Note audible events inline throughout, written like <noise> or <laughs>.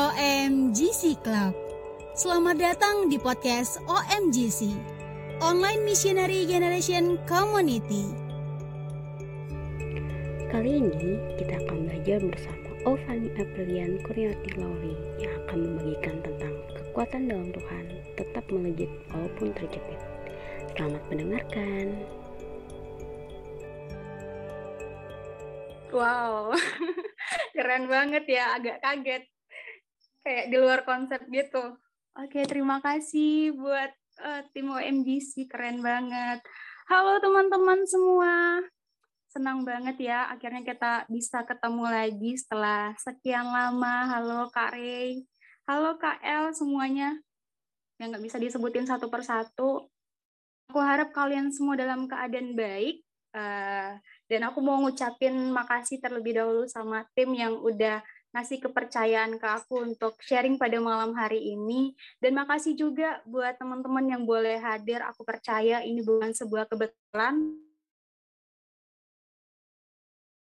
OMGC Club. Selamat datang di podcast OMGC, Online Missionary Generation Community. Kali ini kita akan belajar bersama Ovani Aprilian Kurniati Lowry yang akan membagikan tentang kekuatan dalam Tuhan tetap melejit walaupun terjepit. Selamat mendengarkan. Wow, <laughs> keren banget ya, agak kaget kayak di luar konsep gitu. Oke, terima kasih buat uh, tim OMGC, keren banget. Halo teman-teman semua, senang banget ya akhirnya kita bisa ketemu lagi setelah sekian lama. Halo Kak Rey, halo Kak El semuanya yang nggak bisa disebutin satu persatu. Aku harap kalian semua dalam keadaan baik. Uh, dan aku mau ngucapin makasih terlebih dahulu sama tim yang udah ngasih kepercayaan ke aku untuk sharing pada malam hari ini. Dan makasih juga buat teman-teman yang boleh hadir. Aku percaya ini bukan sebuah kebetulan.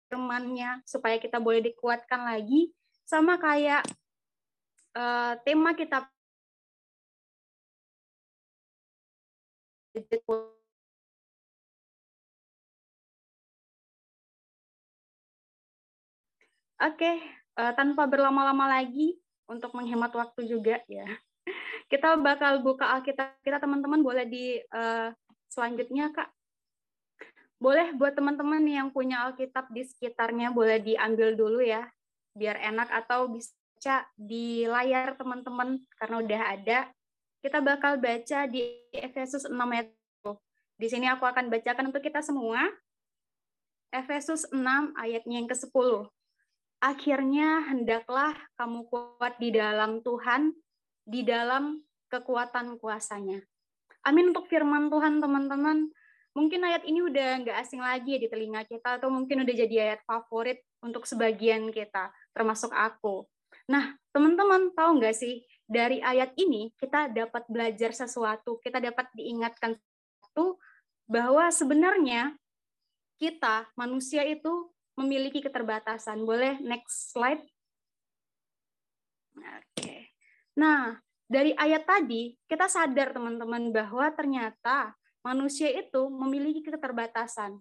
Temannya supaya kita boleh dikuatkan lagi. Sama kayak uh, tema kita Oke, okay uh, tanpa berlama-lama lagi untuk menghemat waktu juga ya. <laughs> Kita bakal buka Alkitab kita teman-teman boleh di uh, selanjutnya Kak. Boleh buat teman-teman yang punya Alkitab di sekitarnya boleh diambil dulu ya biar enak atau bisa di layar teman-teman karena udah ada. Kita bakal baca di Efesus 6 ayat Di sini aku akan bacakan untuk kita semua. Efesus 6 ayatnya yang ke-10 akhirnya hendaklah kamu kuat di dalam Tuhan, di dalam kekuatan kuasanya. Amin untuk firman Tuhan teman-teman. Mungkin ayat ini udah nggak asing lagi ya di telinga kita, atau mungkin udah jadi ayat favorit untuk sebagian kita, termasuk aku. Nah, teman-teman tahu nggak sih, dari ayat ini kita dapat belajar sesuatu, kita dapat diingatkan sesuatu bahwa sebenarnya kita, manusia itu memiliki keterbatasan. Boleh next slide? Oke. Nah, dari ayat tadi kita sadar teman-teman bahwa ternyata manusia itu memiliki keterbatasan.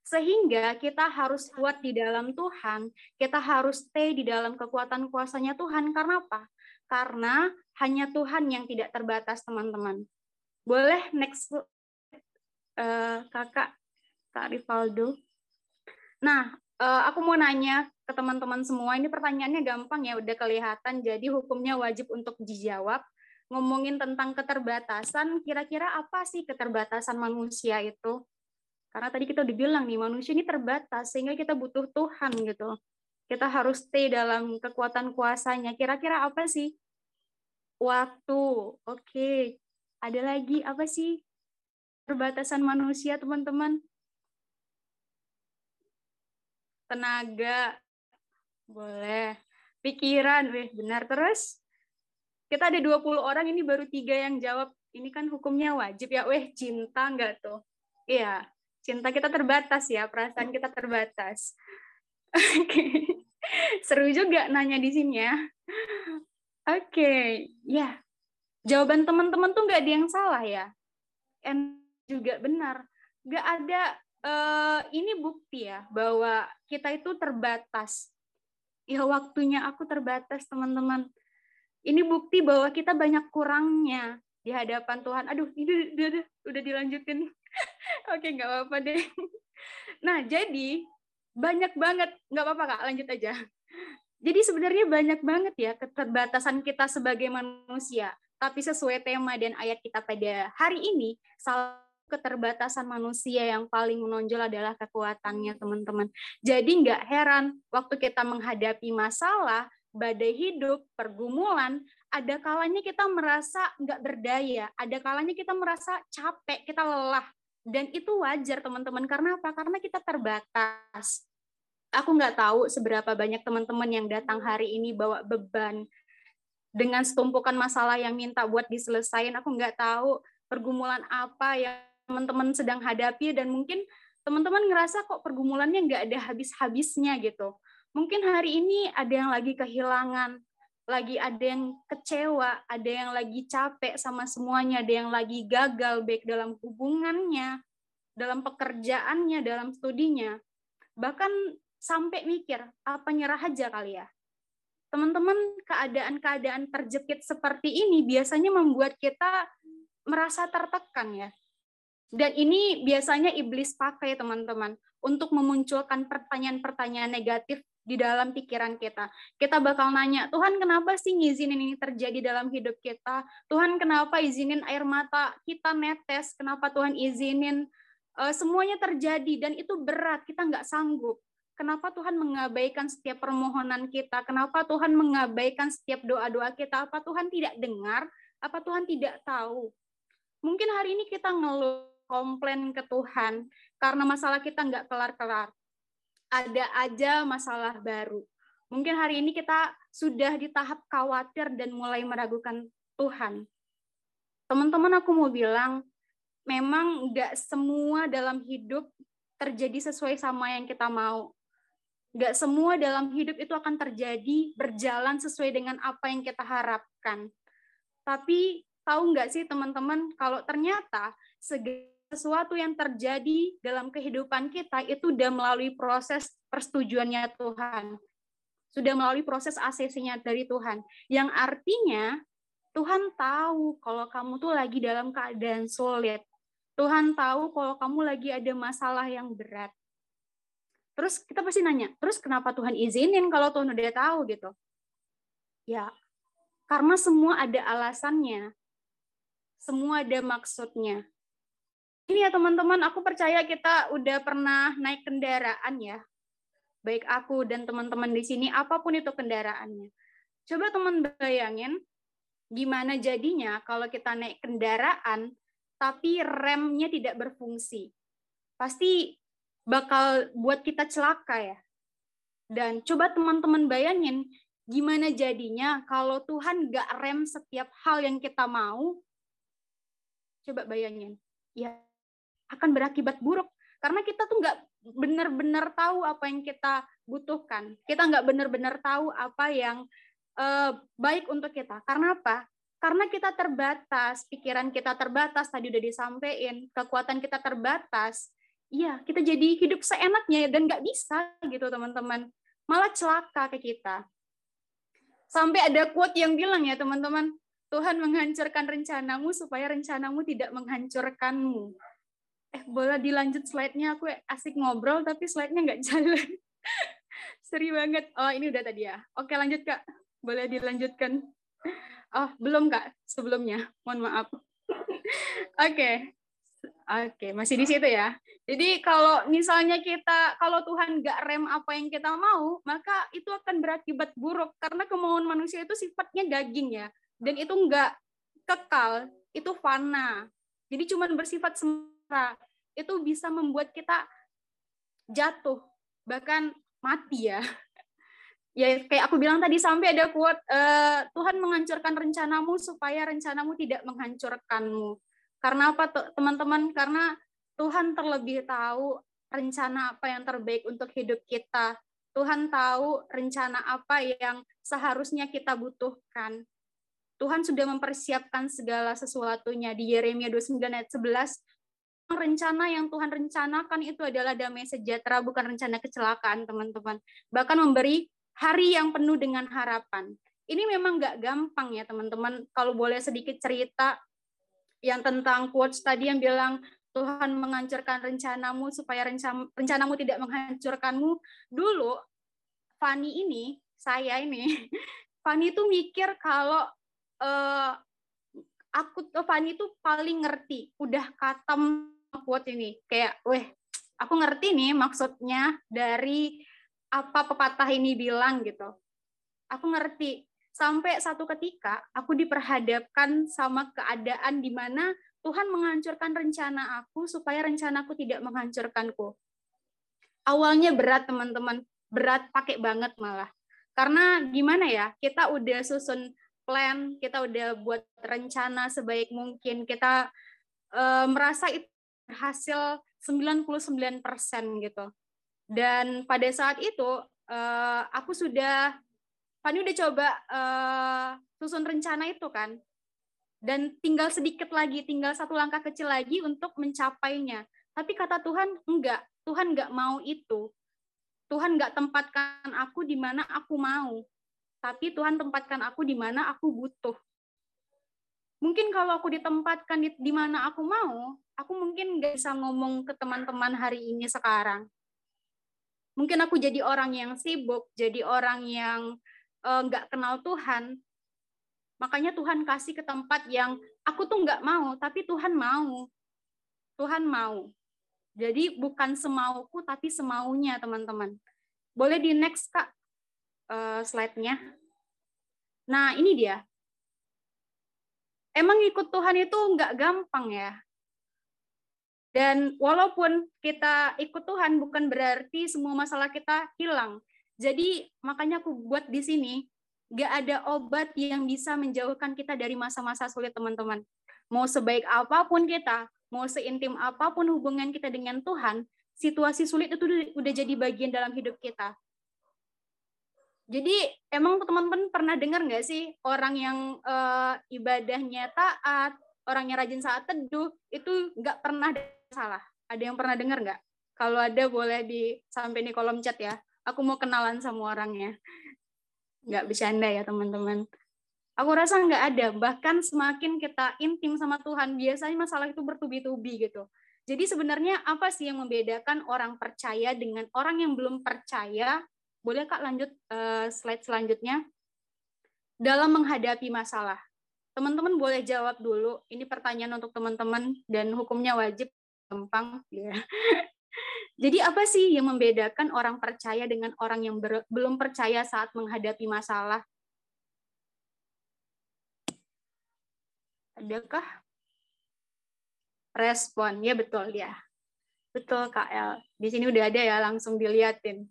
Sehingga kita harus kuat di dalam Tuhan, kita harus stay di dalam kekuatan kuasanya Tuhan. Karena apa? Karena hanya Tuhan yang tidak terbatas, teman-teman. Boleh next uh, kakak Kak Rivaldo. Nah, uh, aku mau nanya ke teman-teman semua. Ini pertanyaannya gampang ya, udah kelihatan. Jadi hukumnya wajib untuk dijawab. Ngomongin tentang keterbatasan, kira-kira apa sih keterbatasan manusia itu? Karena tadi kita udah bilang nih, manusia ini terbatas, sehingga kita butuh Tuhan gitu. Kita harus stay dalam kekuatan kuasanya. Kira-kira apa sih? Waktu. Oke. Ada lagi apa sih? Perbatasan manusia, teman-teman tenaga, boleh. Pikiran, weh, benar terus. Kita ada 20 orang, ini baru tiga yang jawab. Ini kan hukumnya wajib ya, weh, cinta enggak tuh? Iya, cinta kita terbatas ya, perasaan kita terbatas. <laughs> Oke, seru juga nanya di sini ya. Oke, ya. Jawaban teman-teman tuh nggak ada yang salah ya. And juga benar. Nggak ada uh, ini bukti ya bahwa kita itu terbatas. Ya waktunya aku terbatas teman-teman. Ini bukti bahwa kita banyak kurangnya di hadapan Tuhan. Aduh, ini udah, udah, udah dilanjutin. <laughs> Oke, nggak apa-apa deh. <laughs> Nah, jadi banyak banget, nggak apa-apa kak, lanjut aja. Jadi sebenarnya banyak banget ya keterbatasan kita sebagai manusia. Tapi sesuai tema dan ayat kita pada hari ini, salah keterbatasan manusia yang paling menonjol adalah kekuatannya, teman-teman. Jadi nggak heran waktu kita menghadapi masalah, badai hidup, pergumulan, ada kalanya kita merasa nggak berdaya, ada kalanya kita merasa capek, kita lelah. Dan itu wajar, teman-teman. Karena apa? Karena kita terbatas. Aku nggak tahu seberapa banyak teman-teman yang datang hari ini bawa beban dengan setumpukan masalah yang minta buat diselesaikan. Aku nggak tahu pergumulan apa yang teman-teman sedang hadapi dan mungkin teman-teman ngerasa kok pergumulannya nggak ada habis-habisnya gitu. Mungkin hari ini ada yang lagi kehilangan lagi ada yang kecewa, ada yang lagi capek sama semuanya, ada yang lagi gagal baik dalam hubungannya, dalam pekerjaannya, dalam studinya. Bahkan sampai mikir, apa nyerah aja kali ya? Teman-teman, keadaan-keadaan terjepit seperti ini biasanya membuat kita merasa tertekan ya. Dan ini biasanya iblis pakai teman-teman untuk memunculkan pertanyaan-pertanyaan negatif di dalam pikiran kita. Kita bakal nanya, Tuhan kenapa sih ngizinin ini terjadi dalam hidup kita? Tuhan kenapa izinin air mata kita netes? Kenapa Tuhan izinin uh, semuanya terjadi dan itu berat, kita nggak sanggup. Kenapa Tuhan mengabaikan setiap permohonan kita? Kenapa Tuhan mengabaikan setiap doa-doa kita? Apa Tuhan tidak dengar? Apa Tuhan tidak tahu? Mungkin hari ini kita ngeluh komplain ke Tuhan karena masalah kita nggak kelar-kelar ada aja masalah baru. Mungkin hari ini kita sudah di tahap khawatir dan mulai meragukan Tuhan. Teman-teman aku mau bilang, memang nggak semua dalam hidup terjadi sesuai sama yang kita mau. Nggak semua dalam hidup itu akan terjadi berjalan sesuai dengan apa yang kita harapkan. Tapi tahu nggak sih teman-teman, kalau ternyata segala sesuatu yang terjadi dalam kehidupan kita itu sudah melalui proses persetujuannya Tuhan. Sudah melalui proses ACC-nya dari Tuhan. Yang artinya Tuhan tahu kalau kamu tuh lagi dalam keadaan sulit. Tuhan tahu kalau kamu lagi ada masalah yang berat. Terus kita pasti nanya, terus kenapa Tuhan izinin kalau Tuhan udah tahu gitu? Ya, karena semua ada alasannya. Semua ada maksudnya ini ya teman-teman, aku percaya kita udah pernah naik kendaraan ya. Baik aku dan teman-teman di sini, apa pun itu kendaraannya. Coba teman bayangin, gimana jadinya kalau kita naik kendaraan, tapi remnya tidak berfungsi. Pasti bakal buat kita celaka ya. Dan coba teman-teman bayangin, gimana jadinya kalau Tuhan gak rem setiap hal yang kita mau? Coba bayangin. Ya akan berakibat buruk karena kita tuh nggak benar-benar tahu apa yang kita butuhkan. Kita nggak benar-benar tahu apa yang uh, baik untuk kita. Karena apa? Karena kita terbatas, pikiran kita terbatas, tadi udah disampaikan, kekuatan kita terbatas. Iya, kita jadi hidup seenaknya dan nggak bisa gitu teman-teman. Malah celaka ke kita. Sampai ada quote yang bilang ya teman-teman, Tuhan menghancurkan rencanamu supaya rencanamu tidak menghancurkanmu eh boleh dilanjut slide-nya. Aku asik ngobrol tapi slide-nya nggak jalan. <laughs> Seri banget. Oh ini udah tadi ya. Oke lanjut kak. Boleh dilanjutkan. Oh belum kak sebelumnya. Mohon maaf. <laughs> Oke. Oke masih di situ ya. Jadi kalau misalnya kita kalau Tuhan nggak rem apa yang kita mau maka itu akan berakibat buruk. Karena kemauan manusia itu sifatnya daging ya. Dan itu nggak kekal itu fana. Jadi cuma bersifat itu bisa membuat kita jatuh bahkan mati ya. <laughs> Ya kayak aku bilang tadi sampai ada quote uh, Tuhan menghancurkan rencanamu supaya rencanamu tidak menghancurkanmu. Karena apa teman-teman? Karena Tuhan terlebih tahu rencana apa yang terbaik untuk hidup kita. Tuhan tahu rencana apa yang seharusnya kita butuhkan. Tuhan sudah mempersiapkan segala sesuatunya. Di Yeremia 29 ayat 11 rencana yang Tuhan rencanakan itu adalah damai sejahtera, bukan rencana kecelakaan, teman-teman. Bahkan memberi hari yang penuh dengan harapan. Ini memang nggak gampang ya, teman-teman. Kalau boleh sedikit cerita yang tentang quotes tadi yang bilang Tuhan menghancurkan rencanamu supaya rencanamu tidak menghancurkanmu. Dulu, Fani ini, saya ini, <laughs> Fani itu mikir kalau uh, aku Fani itu paling ngerti, udah katem quote ini. Kayak weh aku ngerti nih maksudnya dari apa pepatah ini bilang gitu. Aku ngerti. Sampai satu ketika aku diperhadapkan sama keadaan di mana Tuhan menghancurkan rencana aku supaya rencanaku tidak menghancurkanku. Awalnya berat teman-teman. Berat pakai banget malah. Karena gimana ya kita udah susun plan kita udah buat rencana sebaik mungkin. Kita e, merasa itu berhasil 99% gitu. Dan pada saat itu uh, aku sudah Fani udah coba uh, susun rencana itu kan. Dan tinggal sedikit lagi, tinggal satu langkah kecil lagi untuk mencapainya. Tapi kata Tuhan, enggak. Tuhan enggak mau itu. Tuhan enggak tempatkan aku di mana aku mau. Tapi Tuhan tempatkan aku di mana aku butuh. Mungkin kalau aku ditempatkan di, di mana aku mau, aku mungkin nggak bisa ngomong ke teman-teman hari ini sekarang. Mungkin aku jadi orang yang sibuk, jadi orang yang eh, nggak uh, kenal Tuhan. Makanya Tuhan kasih ke tempat yang aku tuh nggak mau, tapi Tuhan mau. Tuhan mau. Jadi bukan semauku, tapi semaunya teman-teman. Boleh di next kak uh, slide-nya. Nah ini dia. Emang ikut Tuhan itu nggak gampang ya. Dan walaupun kita ikut Tuhan bukan berarti semua masalah kita hilang. Jadi makanya aku buat di sini gak ada obat yang bisa menjauhkan kita dari masa-masa sulit teman-teman. Mau sebaik apa pun kita, mau seintim apa pun hubungan kita dengan Tuhan, situasi sulit itu udah jadi bagian dalam hidup kita. Jadi emang teman-teman pernah dengar nggak sih orang yang uh, ibadahnya taat, orang yang rajin saat teduh itu nggak pernah salah. Ada yang pernah dengar nggak? Kalau ada boleh disampaikan di kolom chat ya. Aku mau kenalan sama orangnya. Nggak bercanda ya teman-teman. Aku rasa nggak ada. Bahkan semakin kita intim sama Tuhan, biasanya masalah itu bertubi-tubi gitu. Jadi sebenarnya apa sih yang membedakan orang percaya dengan orang yang belum percaya? Boleh Kak lanjut uh, slide selanjutnya. Dalam menghadapi masalah. Teman-teman boleh jawab dulu. Ini pertanyaan untuk teman-teman dan hukumnya wajib gampang ya. <laughs> Jadi apa sih yang membedakan orang percaya dengan orang yang ber, belum percaya saat menghadapi masalah? Adakah respon? Ya betul ya. Betul El. Di sini udah ada ya, langsung diliatin.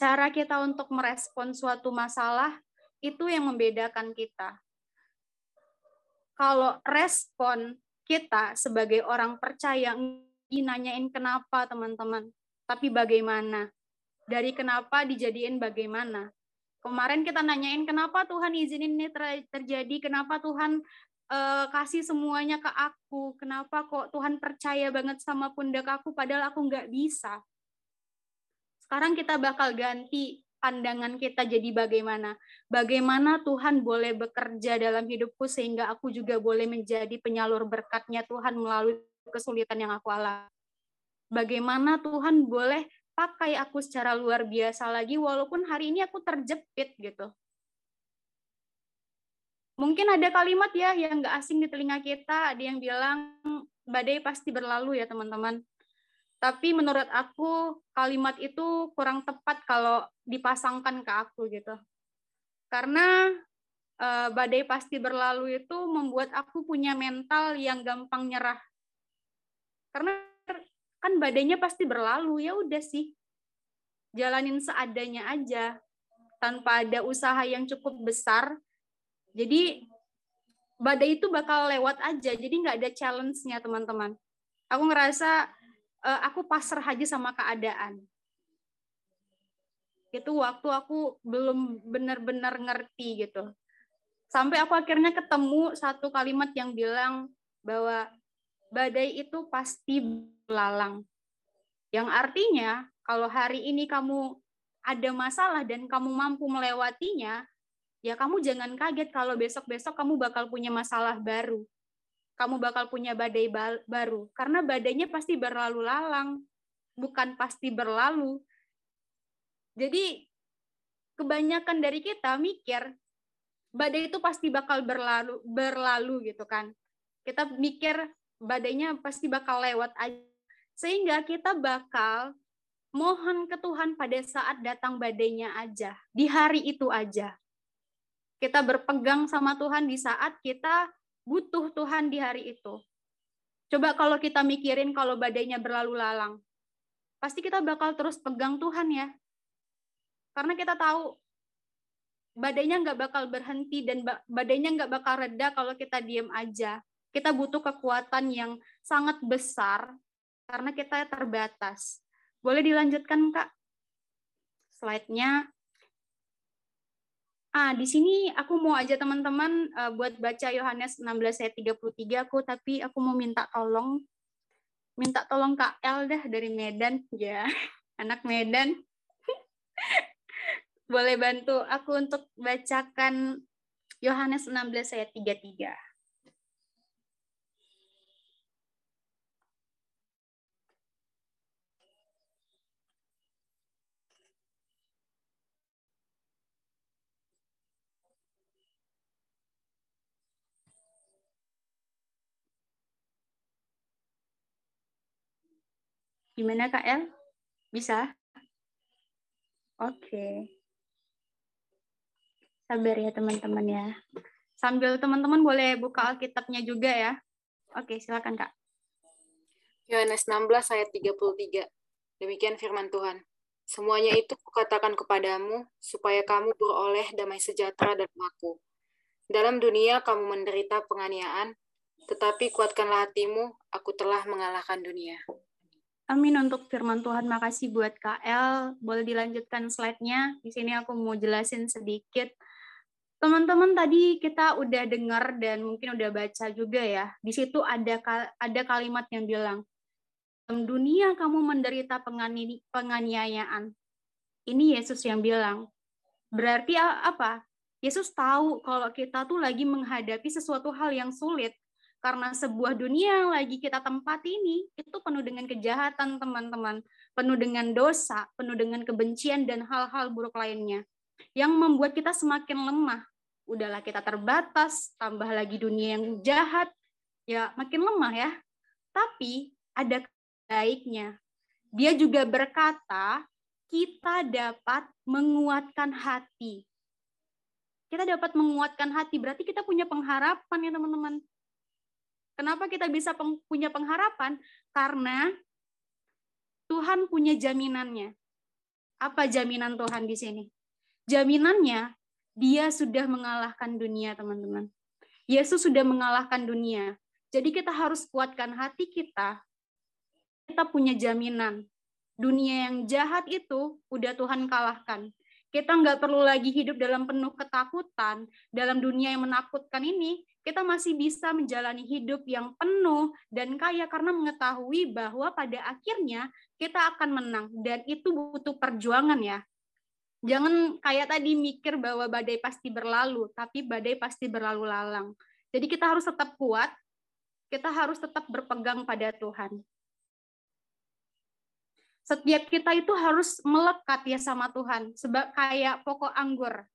Cara kita untuk merespon suatu masalah itu yang membedakan kita. Kalau respon kita sebagai orang percaya nanyain kenapa teman-teman, tapi bagaimana. Dari kenapa dijadiin bagaimana. Kemarin kita nanyain kenapa Tuhan izinin ini terjadi, kenapa Tuhan uh, kasih semuanya ke aku, kenapa kok Tuhan percaya banget sama pundak aku padahal aku nggak bisa. Sekarang kita bakal ganti pandangan kita jadi bagaimana. Bagaimana Tuhan boleh bekerja dalam hidupku sehingga aku juga boleh menjadi penyalur berkatnya Tuhan melalui kesulitan yang aku alami. Bagaimana Tuhan boleh pakai aku secara luar biasa lagi walaupun hari ini aku terjepit gitu. Mungkin ada kalimat ya yang nggak asing di telinga kita, ada yang bilang badai pasti berlalu ya teman-teman. Tapi menurut aku kalimat itu kurang tepat kalau dipasangkan ke aku gitu. Karena uh, badai pasti berlalu itu membuat aku punya mental yang gampang nyerah. Karena kan badannya pasti berlalu ya udah sih. Jalanin seadanya aja tanpa ada usaha yang cukup besar. Jadi badai itu bakal lewat aja jadi nggak ada challenge-nya teman-teman. Aku ngerasa uh, aku pasrah aja sama keadaan itu waktu aku belum benar-benar ngerti gitu sampai aku akhirnya ketemu satu kalimat yang bilang bahwa badai itu pasti belalang. Yang artinya, kalau hari ini kamu ada masalah dan kamu mampu melewatinya, ya kamu jangan kaget kalau besok-besok kamu bakal punya masalah baru. Kamu bakal punya badai baru. Karena badainya pasti berlalu lalang, bukan pasti berlalu. Jadi, kebanyakan dari kita mikir, badai itu pasti bakal berlalu, berlalu gitu kan. Kita mikir badainya pasti bakal lewat aja. Sehingga kita bakal mohon ke Tuhan pada saat datang badainya aja, di hari itu aja. Kita berpegang sama Tuhan di saat kita butuh Tuhan di hari itu. Coba kalau kita mikirin kalau badainya berlalu lalang, pasti kita bakal terus pegang Tuhan ya. Karena kita tahu badainya nggak bakal berhenti dan badainya nggak bakal reda kalau kita diem aja. Kita butuh kekuatan yang sangat besar karena kita terbatas. Boleh dilanjutkan, Kak? Slide-nya. Ah, di sini aku mau aja teman-teman uh, buat baca Yohanes 16 ayat 33 aku tapi aku mau minta tolong minta tolong Kak El dah dari Medan ya. <laughs> Anak Medan. <laughs> Boleh bantu aku untuk bacakan Yohanes 16 ayat 33. Gimana Kak El? Bisa? Oke. Sabar ya teman-teman ya. Sambil teman-teman boleh buka Alkitabnya juga ya. Oke, silakan Kak. Yohanes 16 ayat 33. Demikian firman Tuhan. Semuanya itu kukatakan kepadamu, supaya kamu beroleh damai sejahtera dan aku. Dalam dunia kamu menderita penganiayaan, tetapi kuatkanlah hatimu, aku telah mengalahkan dunia. Amin untuk firman Tuhan. Makasih buat KL. Boleh dilanjutkan slide-nya. Di sini aku mau jelasin sedikit. Teman-teman tadi kita udah dengar dan mungkin udah baca juga ya. Di situ ada ada kalimat yang bilang, dalam dunia kamu menderita pengani, penganiayaan. Ini Yesus yang bilang. Berarti apa? Yesus tahu kalau kita tuh lagi menghadapi sesuatu hal yang sulit karena sebuah dunia yang lagi kita tempat ini itu penuh dengan kejahatan teman-teman, penuh dengan dosa, penuh dengan kebencian dan hal-hal buruk lainnya yang membuat kita semakin lemah. Udahlah kita terbatas, tambah lagi dunia yang jahat, ya makin lemah ya. Tapi ada baiknya. Dia juga berkata, kita dapat menguatkan hati. Kita dapat menguatkan hati, berarti kita punya pengharapan ya teman-teman Kenapa kita bisa peng, punya pengharapan? Karena Tuhan punya jaminannya. Apa jaminan Tuhan di sini? Jaminannya dia sudah mengalahkan dunia, teman-teman. Yesus sudah mengalahkan dunia. Jadi kita harus kuatkan hati kita. Kita punya jaminan. Dunia yang jahat itu udah Tuhan kalahkan. Kita nggak perlu lagi hidup dalam penuh ketakutan, dalam dunia yang menakutkan ini kita masih bisa menjalani hidup yang penuh dan kaya karena mengetahui bahwa pada akhirnya kita akan menang dan itu butuh perjuangan ya. Jangan kayak tadi mikir bahwa badai pasti berlalu, tapi badai pasti berlalu lalang. Jadi kita harus tetap kuat, kita harus tetap berpegang pada Tuhan. Setiap kita itu harus melekat ya sama Tuhan, sebab kayak pokok anggur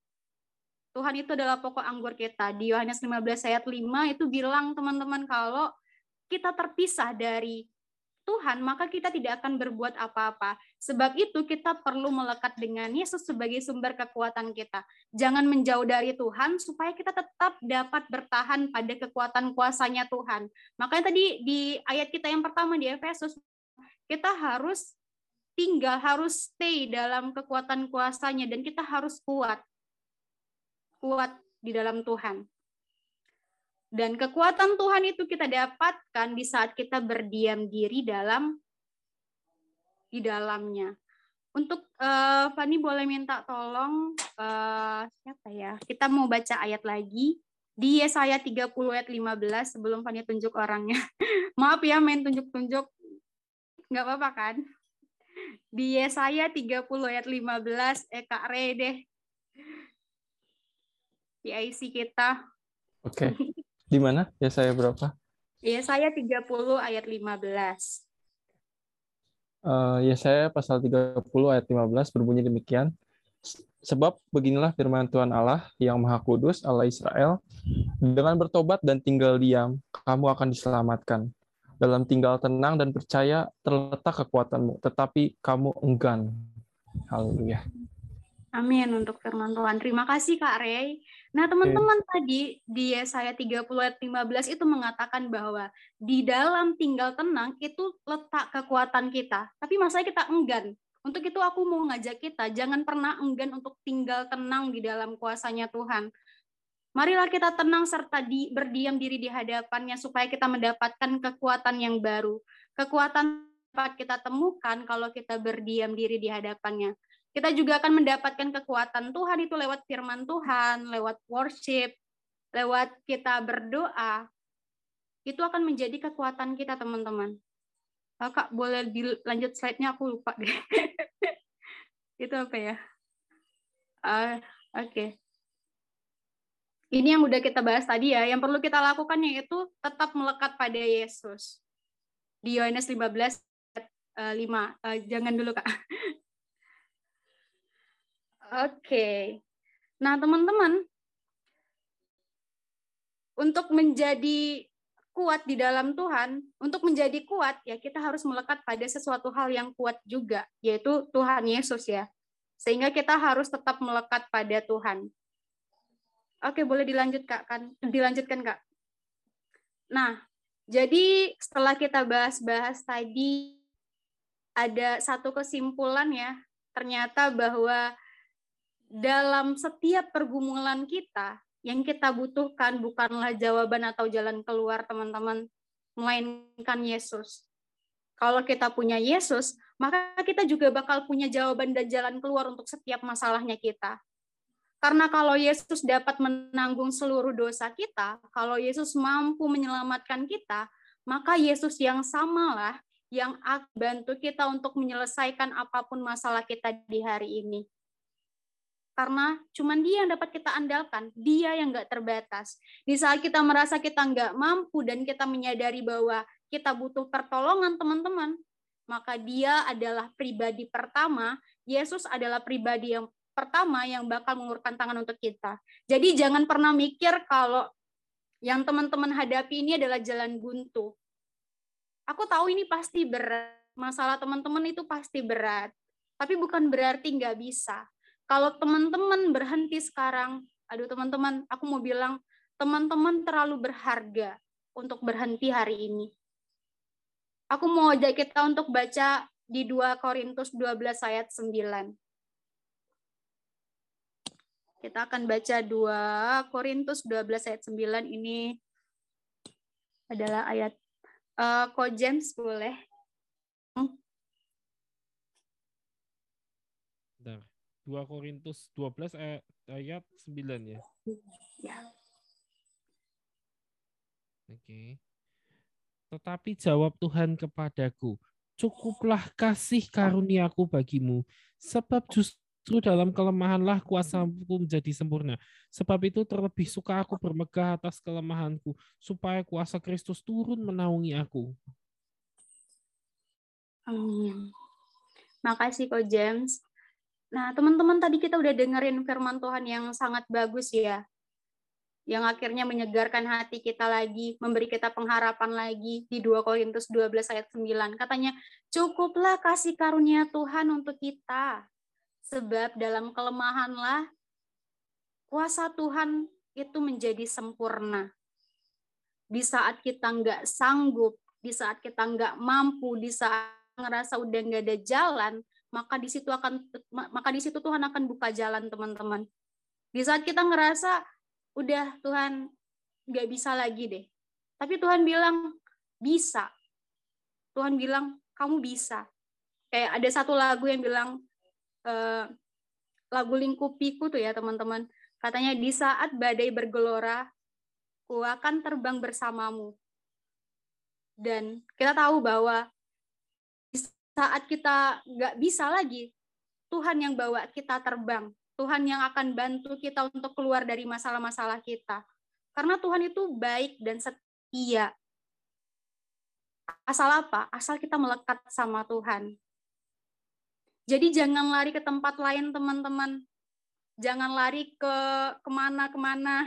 Tuhan itu adalah pokok anggur kita. Di Yohanes 15 ayat 5 itu bilang teman-teman kalau kita terpisah dari Tuhan, maka kita tidak akan berbuat apa-apa. Sebab itu kita perlu melekat dengan Yesus sebagai sumber kekuatan kita. Jangan menjauh dari Tuhan supaya kita tetap dapat bertahan pada kekuatan kuasanya Tuhan. Makanya tadi di ayat kita yang pertama di Efesus, kita harus tinggal, harus stay dalam kekuatan kuasanya dan kita harus kuat kuat di dalam Tuhan. Dan kekuatan Tuhan itu kita dapatkan di saat kita berdiam diri dalam di dalamnya. Untuk uh, Fani boleh minta tolong uh, siapa ya? Kita mau baca ayat lagi di Yesaya 30 ayat 15 sebelum Fani tunjuk orangnya. <laughs> Maaf ya main tunjuk-tunjuk. Nggak apa-apa kan? Di Yesaya 30 ayat 15 eh Kak Re deh PIC kita. Oke. Okay. Di mana? Ya saya berapa? Ya saya 30 ayat 15. Uh, ya saya pasal 30 ayat 15 berbunyi demikian. Sebab beginilah firman Tuhan Allah yang Maha Kudus, Allah Israel, dengan bertobat dan tinggal diam, kamu akan diselamatkan. Dalam tinggal tenang dan percaya terletak kekuatanmu, tetapi kamu enggan. Haleluya. Amin untuk firman Tuhan. Terima kasih Kak Ray. Nah, teman-teman okay. tadi di Yesaya 30 ayat 15 itu mengatakan bahwa di dalam tinggal tenang itu letak kekuatan kita. Tapi masa kita enggan. Untuk itu aku mau ngajak kita jangan pernah enggan untuk tinggal tenang di dalam kuasanya Tuhan. Marilah kita tenang serta di, berdiam diri di hadapannya supaya kita mendapatkan kekuatan yang baru. Kekuatan dapat kita temukan kalau kita berdiam diri di hadapannya Kita juga akan mendapatkan kekuatan Tuhan itu lewat firman Tuhan, lewat worship, lewat kita berdoa. Itu akan menjadi kekuatan kita, teman-teman. Kak, boleh dilanjut slide-nya? Aku lupa deh. <laughs> itu apa ya? Uh, Oke. Okay. Ini yang udah kita bahas tadi ya. Yang perlu kita lakukan yaitu tetap melekat pada Yesus. Di Yohanes 15 5. Uh, jangan dulu, Kak. <laughs> Oke. Nah, teman-teman, untuk menjadi kuat di dalam Tuhan, untuk menjadi kuat ya kita harus melekat pada sesuatu hal yang kuat juga, yaitu Tuhan Yesus ya. Sehingga kita harus tetap melekat pada Tuhan. Oke, boleh dilanjutkan kan? Dilanjutkan, Kak. Nah, jadi setelah kita bahas-bahas tadi ada satu kesimpulan ya, ternyata bahwa dalam setiap pergumulan kita, yang kita butuhkan bukanlah jawaban atau jalan keluar, teman-teman, melainkan Yesus. Kalau kita punya Yesus, maka kita juga bakal punya jawaban dan jalan keluar untuk setiap masalahnya kita. Karena kalau Yesus dapat menanggung seluruh dosa kita, kalau Yesus mampu menyelamatkan kita, maka Yesus yang samalah yang akan bantu kita untuk menyelesaikan apa pun masalah kita di hari ini karena cuman dia yang dapat kita andalkan, dia yang nggak terbatas. Di saat kita merasa kita nggak mampu dan kita menyadari bahwa kita butuh pertolongan teman-teman, maka dia adalah pribadi pertama, Yesus adalah pribadi yang pertama yang bakal mengurungkan tangan untuk kita. Jadi jangan pernah mikir kalau yang teman-teman hadapi ini adalah jalan buntu. Aku tahu ini pasti berat, masalah teman-teman itu pasti berat, tapi bukan berarti nggak bisa kalau teman-teman berhenti sekarang, aduh teman-teman, aku mau bilang teman-teman terlalu berharga untuk berhenti hari ini. Aku mau ajak kita untuk baca di 2 Korintus 12 ayat 9. Kita akan baca 2 Korintus 12 ayat 9 ini adalah ayat uh, Ko James boleh. Bentar. 2 Korintus 12 ayat, ayat 9 ya. Ya. Oke. Okay. Tetapi jawab Tuhan kepadaku, cukuplah kasih karuniaku bagimu, sebab justru dalam kelemahanlah kuasaku menjadi sempurna. Sebab itu terlebih suka aku bermegah atas kelemahanku, supaya kuasa Kristus turun menaungi aku. Amin. Makasih kok James. Nah, teman-teman tadi kita udah dengerin firman Tuhan yang sangat bagus ya. Yang akhirnya menyegarkan hati kita lagi, memberi kita pengharapan lagi di 2 Korintus 12 ayat 9. Katanya, cukuplah kasih karunia Tuhan untuk kita. Sebab dalam kelemahanlah kuasa Tuhan itu menjadi sempurna. Di saat kita nggak sanggup, di saat kita nggak mampu, di saat ngerasa udah nggak ada jalan, maka di situ akan maka di situ Tuhan akan buka jalan teman-teman. Di saat kita ngerasa udah Tuhan nggak bisa lagi deh, tapi Tuhan bilang bisa. Tuhan bilang kamu bisa. Kayak ada satu lagu yang bilang eh, lagu lingkupiku tuh ya teman-teman. Katanya di saat badai bergelora, ku akan terbang bersamamu. Dan kita tahu bahwa saat kita nggak bisa lagi, Tuhan yang bawa kita terbang. Tuhan yang akan bantu kita untuk keluar dari masalah-masalah kita. Karena Tuhan itu baik dan setia. Asal apa? Asal kita melekat sama Tuhan. Jadi jangan lari ke tempat lain, teman-teman. Jangan lari ke ke mana-kemana.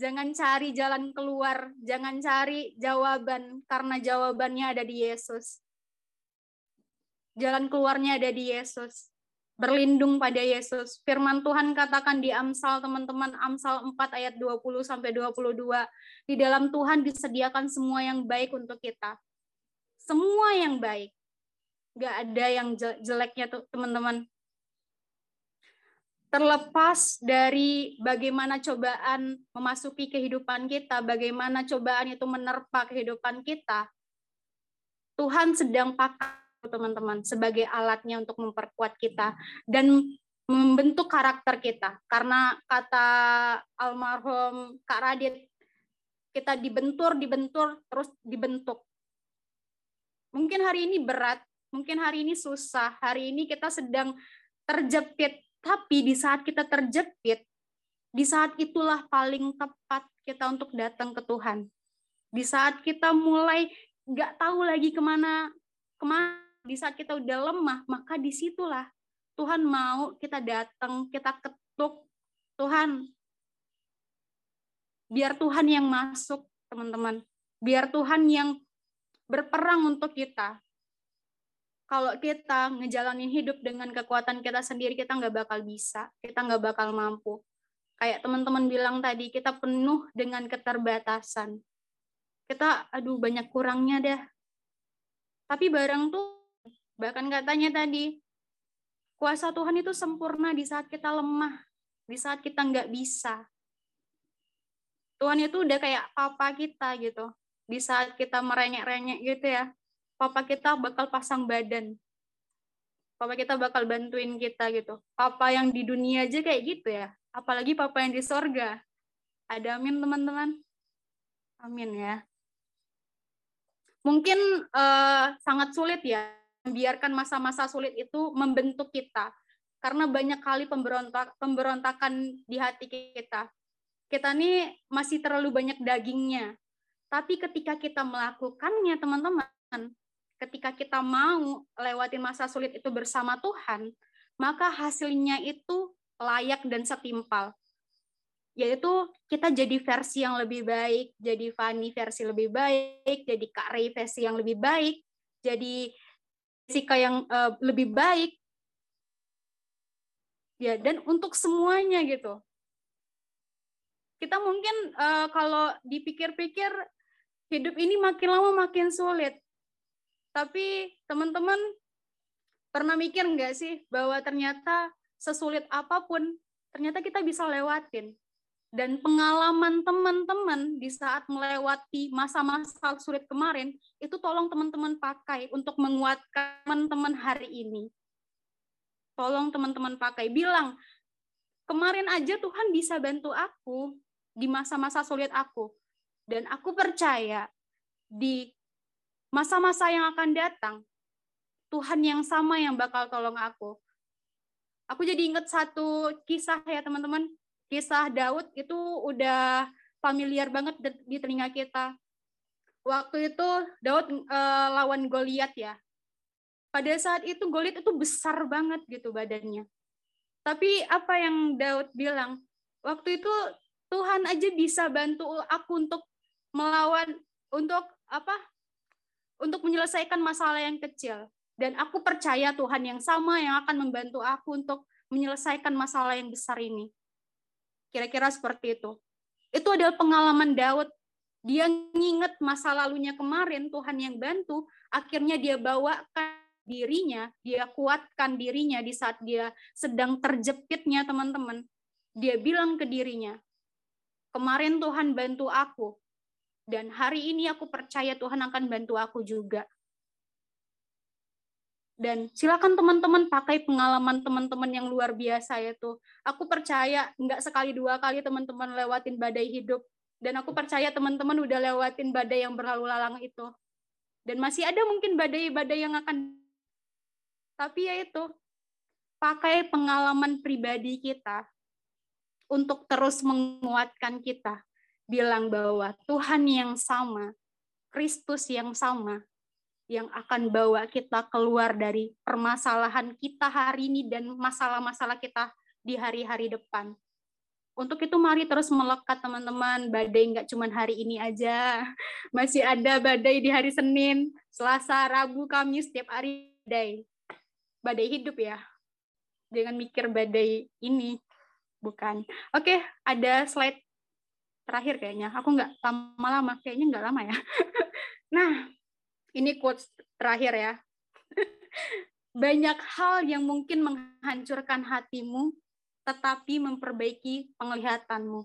Jangan cari jalan keluar. Jangan cari jawaban, karena jawabannya ada di Yesus. Jalan keluarnya ada di Yesus. Berlindung pada Yesus. Firman Tuhan katakan di Amsal teman-teman Amsal 4 ayat 20 sampai 22. Di dalam Tuhan disediakan semua yang baik untuk kita. Semua yang baik. Gak ada yang jeleknya tuh teman-teman. Terlepas dari bagaimana cobaan memasuki kehidupan kita, bagaimana cobaan itu menerpa kehidupan kita, Tuhan sedang pakai teman-teman sebagai alatnya untuk memperkuat kita dan membentuk karakter kita karena kata almarhum Kak Radit kita dibentur dibentur terus dibentuk mungkin hari ini berat mungkin hari ini susah hari ini kita sedang terjepit tapi di saat kita terjepit di saat itulah paling tepat kita untuk datang ke Tuhan di saat kita mulai nggak tahu lagi ke mana ke mana di saat kita udah lemah, maka di situlah Tuhan mau kita datang, kita ketuk. Tuhan, biar Tuhan yang masuk, teman-teman. Biar Tuhan yang berperang untuk kita. Kalau kita ngejalanin hidup dengan kekuatan kita sendiri, kita nggak bakal bisa, kita nggak bakal mampu. Kayak teman-teman bilang tadi, kita penuh dengan keterbatasan. Kita, aduh banyak kurangnya deh. Tapi barang tuh Bahkan katanya tadi, kuasa Tuhan itu sempurna di saat kita lemah, di saat kita nggak bisa. Tuhan itu udah kayak papa kita gitu. Di saat kita merengek-rengek gitu ya, papa kita bakal pasang badan. Papa kita bakal bantuin kita gitu. Papa yang di dunia aja kayak gitu ya. Apalagi papa yang di sorga. Ada amin teman-teman. Amin ya. Mungkin uh, sangat sulit ya membiarkan masa-masa sulit itu membentuk kita karena banyak kali pemberontak pemberontakan di hati kita. Kita ini masih terlalu banyak dagingnya. Tapi ketika kita melakukannya, teman-teman, ketika kita mau lewatin masa sulit itu bersama Tuhan, maka hasilnya itu layak dan setimpal. Yaitu kita jadi versi yang lebih baik, jadi Fanny versi lebih baik, jadi Kak Ray versi yang lebih baik, jadi Jessica yang uh, lebih baik. Ya dan untuk semuanya gitu. Kita mungkin uh, kalau dipikir-pikir hidup ini makin lama makin sulit tapi teman-teman pernah mikir nggak sih bahwa ternyata sesulit apa pun ternyata kita bisa lewatin. Dan pengalaman teman-teman di saat melewati masa-masa sulit kemarin itu tolong teman-teman pakai untuk menguatkan teman-teman hari ini. Tolong teman-teman pakai. Bilang kemarin aja Tuhan bisa bantu aku di masa-masa sulit aku. Dan aku percaya di masa-masa yang akan datang Tuhan yang sama yang bakal tolong aku. Aku jadi ingat satu kisah ya teman-teman kisah Daud itu udah familiar banget di telinga kita. Waktu itu Daud uh, lawan Goliat ya. Pada saat itu Goliat itu besar banget gitu badannya. Tapi apa yang Daud bilang? Waktu itu Tuhan aja bisa bantu aku untuk melawan untuk apa? Untuk menyelesaikan masalah yang kecil. Dan aku percaya Tuhan yang sama yang akan membantu aku untuk menyelesaikan masalah yang besar ini. Kira-kira seperti itu. Itu adalah pengalaman Daud. Dia nginget masa lalunya kemarin, Tuhan yang bantu, akhirnya dia bawakan dirinya, dia kuatkan dirinya di saat dia sedang terjepitnya teman-teman. Dia bilang ke dirinya, kemarin Tuhan bantu aku, dan hari ini aku percaya Tuhan akan bantu aku juga. Dan silakan teman-teman pakai pengalaman teman-teman yang luar biasa itu. Aku percaya nggak sekali dua kali teman-teman lewatin badai hidup. Dan aku percaya teman-teman udah lewatin badai yang berlalu lalang itu. Dan masih ada mungkin badai-badai yang akan... Tapi ya itu, pakai pengalaman pribadi kita untuk terus menguatkan kita. Bilang bahwa Tuhan yang sama, Kristus yang sama, yang akan bawa kita keluar dari permasalahan kita hari ini dan masalah-masalah kita di hari-hari depan. Untuk itu mari terus melekat teman-teman, badai nggak cuma hari ini aja, <laughs> masih ada badai di hari Senin, Selasa, Rabu, Kamis, setiap hari badai. Badai hidup ya, jangan mikir badai ini, bukan. Oke, ada slide terakhir kayaknya, aku nggak lama-lama, kayaknya nggak lama ya. <laughs> nah, ini quotes terakhir ya. <laughs> Banyak hal yang mungkin menghancurkan hatimu, tetapi memperbaiki penglihatanmu.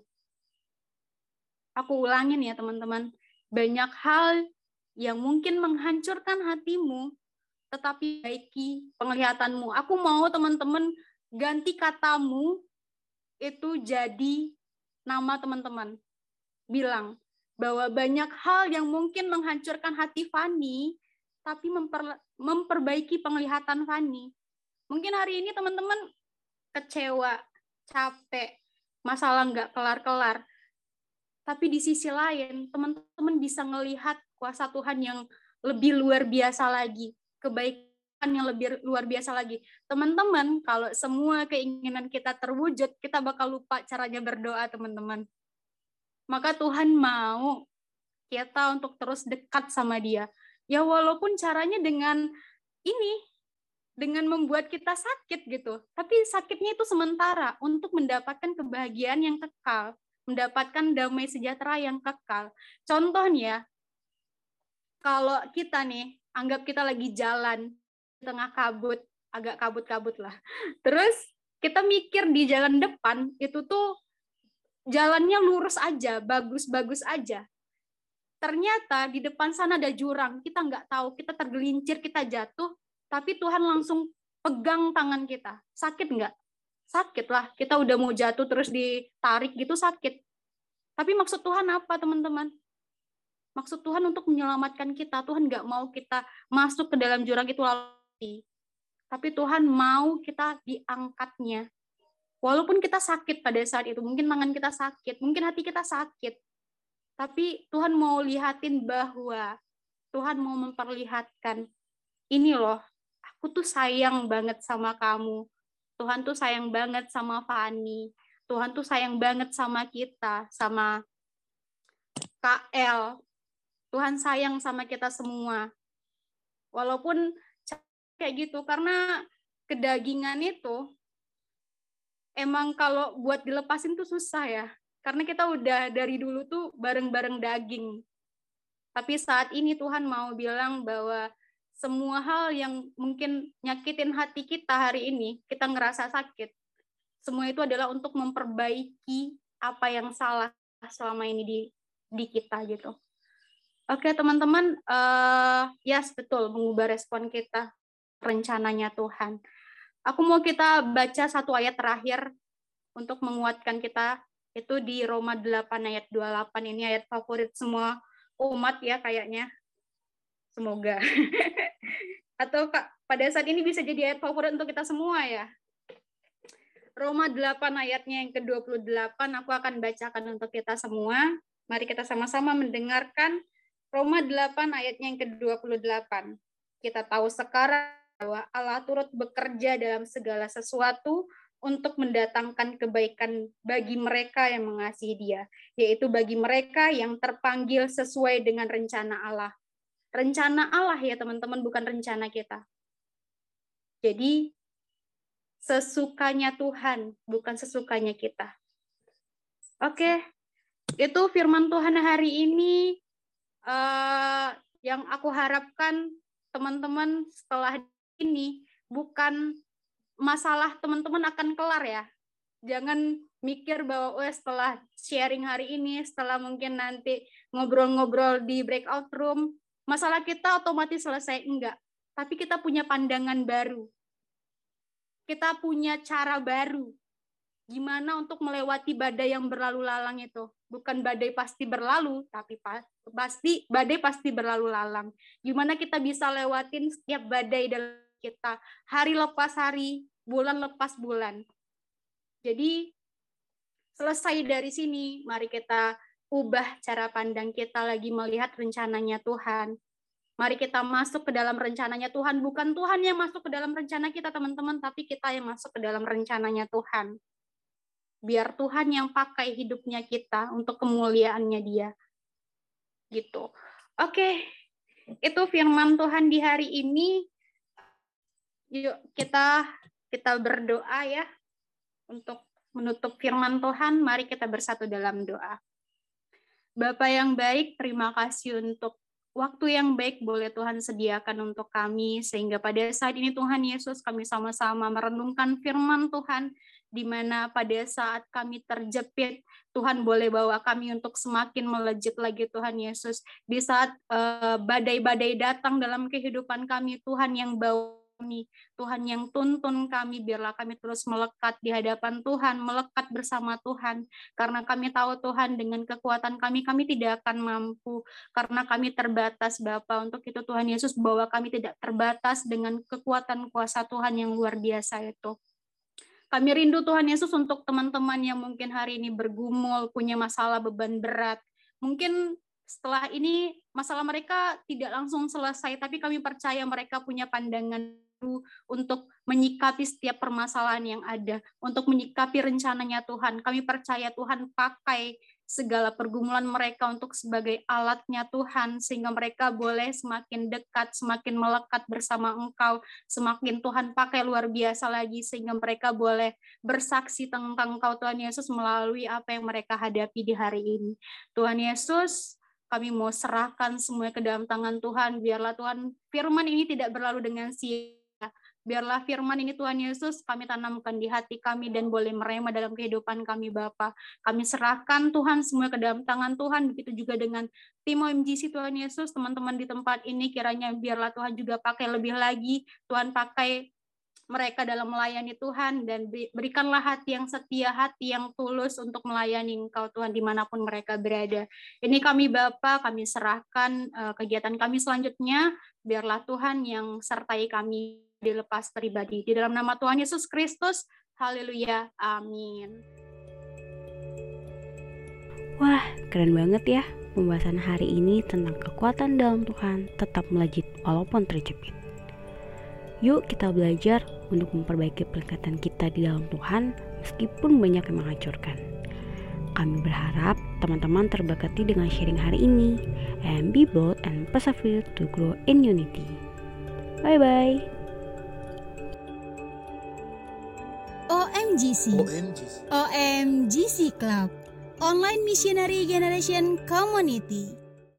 Aku ulangin ya teman-teman. Banyak hal yang mungkin menghancurkan hatimu, tetapi baiki penglihatanmu. Aku mau teman-teman ganti katamu itu jadi nama teman-teman. Bilang bahwa banyak hal yang mungkin menghancurkan hati Fani, tapi memper, memperbaiki penglihatan Fani. Mungkin hari ini teman-teman kecewa, capek, masalah nggak kelar-kelar. Tapi di sisi lain, teman-teman bisa melihat kuasa Tuhan yang lebih luar biasa lagi, kebaikan yang lebih luar biasa lagi. Teman-teman, kalau semua keinginan kita terwujud, kita bakal lupa caranya berdoa, teman-teman. Maka Tuhan mau kita untuk terus dekat sama dia. Ya walaupun caranya dengan ini, dengan membuat kita sakit gitu. Tapi sakitnya itu sementara untuk mendapatkan kebahagiaan yang kekal mendapatkan damai sejahtera yang kekal. Contohnya, kalau kita nih, anggap kita lagi jalan tengah kabut, agak kabut-kabut lah. Terus kita mikir di jalan depan itu tuh jalannya lurus aja, bagus-bagus aja. Ternyata di depan sana ada jurang, kita nggak tahu, kita tergelincir, kita jatuh, tapi Tuhan langsung pegang tangan kita. Sakit nggak? sakit lah. Kita udah mau jatuh terus ditarik gitu sakit. Tapi maksud Tuhan apa teman-teman? Maksud Tuhan untuk menyelamatkan kita. Tuhan nggak mau kita masuk ke dalam jurang itu lalu. Tapi Tuhan mau kita diangkatnya. Walaupun kita sakit pada saat itu, mungkin tangan kita sakit, mungkin hati kita sakit. Tapi Tuhan mau lihatin bahwa Tuhan mau memperlihatkan, ini loh, aku tuh sayang banget sama kamu Tuhan tuh sayang banget sama Fani. Tuhan tuh sayang banget sama kita, sama KL. Tuhan sayang sama kita semua. Walaupun kayak gitu, karena kedagingan itu emang kalau buat dilepasin tuh susah ya. Karena kita udah dari dulu tuh bareng-bareng daging. Tapi saat ini Tuhan mau bilang bahwa semua hal yang mungkin nyakitin hati kita hari ini, kita ngerasa sakit, semua itu adalah untuk memperbaiki apa yang salah selama ini di di kita gitu. Oke teman-teman, uh, yes betul mengubah respon kita rencananya Tuhan. Aku mau kita baca satu ayat terakhir untuk menguatkan kita itu di Roma 8 ayat 28 ini ayat favorit semua umat ya kayaknya. Semoga. <laughs> Atau pada saat ini bisa jadi ayat favorit untuk kita semua ya. Roma 8 ayatnya yang ke-28 aku akan bacakan untuk kita semua. Mari kita sama-sama mendengarkan Roma 8 ayatnya yang ke-28. Kita tahu sekarang bahwa Allah turut bekerja dalam segala sesuatu untuk mendatangkan kebaikan bagi mereka yang mengasihi Dia, yaitu bagi mereka yang terpanggil sesuai dengan rencana Allah rencana Allah ya teman-teman, bukan rencana kita. Jadi sesukanya Tuhan, bukan sesukanya kita. Oke, itu firman Tuhan hari ini uh, yang aku harapkan teman-teman setelah ini bukan masalah teman-teman akan kelar ya. Jangan mikir bahwa oh, setelah sharing hari ini, setelah mungkin nanti ngobrol-ngobrol di breakout room, masalah kita otomatis selesai. Enggak. Tapi kita punya pandangan baru. Kita punya cara baru. Gimana untuk melewati badai yang berlalu lalang itu? Bukan badai pasti berlalu tapi pasti badai pasti berlalu lalang. Gimana kita bisa lewatin setiap badai dalam kita hari lepas hari bulan lepas bulan jadi selesai dari sini mari kita ubah cara pandang kita lagi melihat rencananya Tuhan. Mari kita masuk ke dalam rencananya Tuhan. Bukan Tuhan yang masuk ke dalam rencana kita, teman-teman, tapi kita yang masuk ke dalam rencananya Tuhan. Biar Tuhan yang pakai hidupnya kita untuk kemuliaannya dia. Gitu. Oke, itu firman Tuhan di hari ini. Yuk kita kita berdoa ya untuk menutup firman Tuhan. Mari kita bersatu dalam doa. Bapak yang baik, terima kasih untuk waktu yang baik boleh Tuhan sediakan untuk kami sehingga pada saat ini Tuhan Yesus kami sama-sama merenungkan firman Tuhan di mana pada saat kami terjepit Tuhan boleh bawa kami untuk semakin melejit lagi Tuhan Yesus di saat eh, badai-badai uh, datang dalam kehidupan kami Tuhan yang bawa kami, Tuhan yang tuntun kami, biarlah kami terus melekat di hadapan Tuhan, melekat bersama Tuhan, karena kami tahu Tuhan dengan kekuatan kami, kami tidak akan mampu, karena kami terbatas Bapa. Untuk itu Tuhan Yesus bahwa kami tidak terbatas dengan kekuatan kuasa Tuhan yang luar biasa itu. Kami rindu Tuhan Yesus untuk teman-teman yang mungkin hari ini bergumul, punya masalah beban berat. Mungkin setelah ini masalah mereka tidak langsung selesai, tapi kami percaya mereka punya pandangan untuk menyikapi setiap permasalahan yang ada, untuk menyikapi rencananya Tuhan. Kami percaya Tuhan pakai segala pergumulan mereka untuk sebagai alatnya Tuhan, sehingga mereka boleh semakin dekat, semakin melekat bersama Engkau, semakin Tuhan pakai luar biasa lagi, sehingga mereka boleh bersaksi tentang Engkau Tuhan Yesus melalui apa yang mereka hadapi di hari ini. Tuhan Yesus, kami mau serahkan semuanya ke dalam tangan Tuhan. Biarlah Tuhan firman ini tidak berlalu dengan sia Biarlah firman ini Tuhan Yesus kami tanamkan di hati kami dan boleh merema dalam kehidupan kami Bapa. Kami serahkan Tuhan semua ke dalam tangan Tuhan. Begitu juga dengan tim OMGC Tuhan Yesus, teman-teman di tempat ini kiranya biarlah Tuhan juga pakai lebih lagi. Tuhan pakai mereka dalam melayani Tuhan dan berikanlah hati yang setia, hati yang tulus untuk melayani Engkau Tuhan di mana pun mereka berada. Ini kami Bapa, kami serahkan uh, kegiatan kami selanjutnya, biarlah Tuhan yang sertai kami dilepas pribadi. Di dalam nama Tuhan Yesus Kristus, haleluya, amin. Wah, keren banget ya pembahasan hari ini tentang kekuatan dalam Tuhan tetap melejit walaupun terjepit. Yuk kita belajar untuk memperbaiki pelekatan kita di dalam Tuhan meskipun banyak yang menghancurkan. Kami berharap teman-teman terberkati dengan sharing hari ini. And be bold and persevere to grow in unity. Bye-bye. OMGC. OMGC. OMGC Club. Online Missionary Generation Community.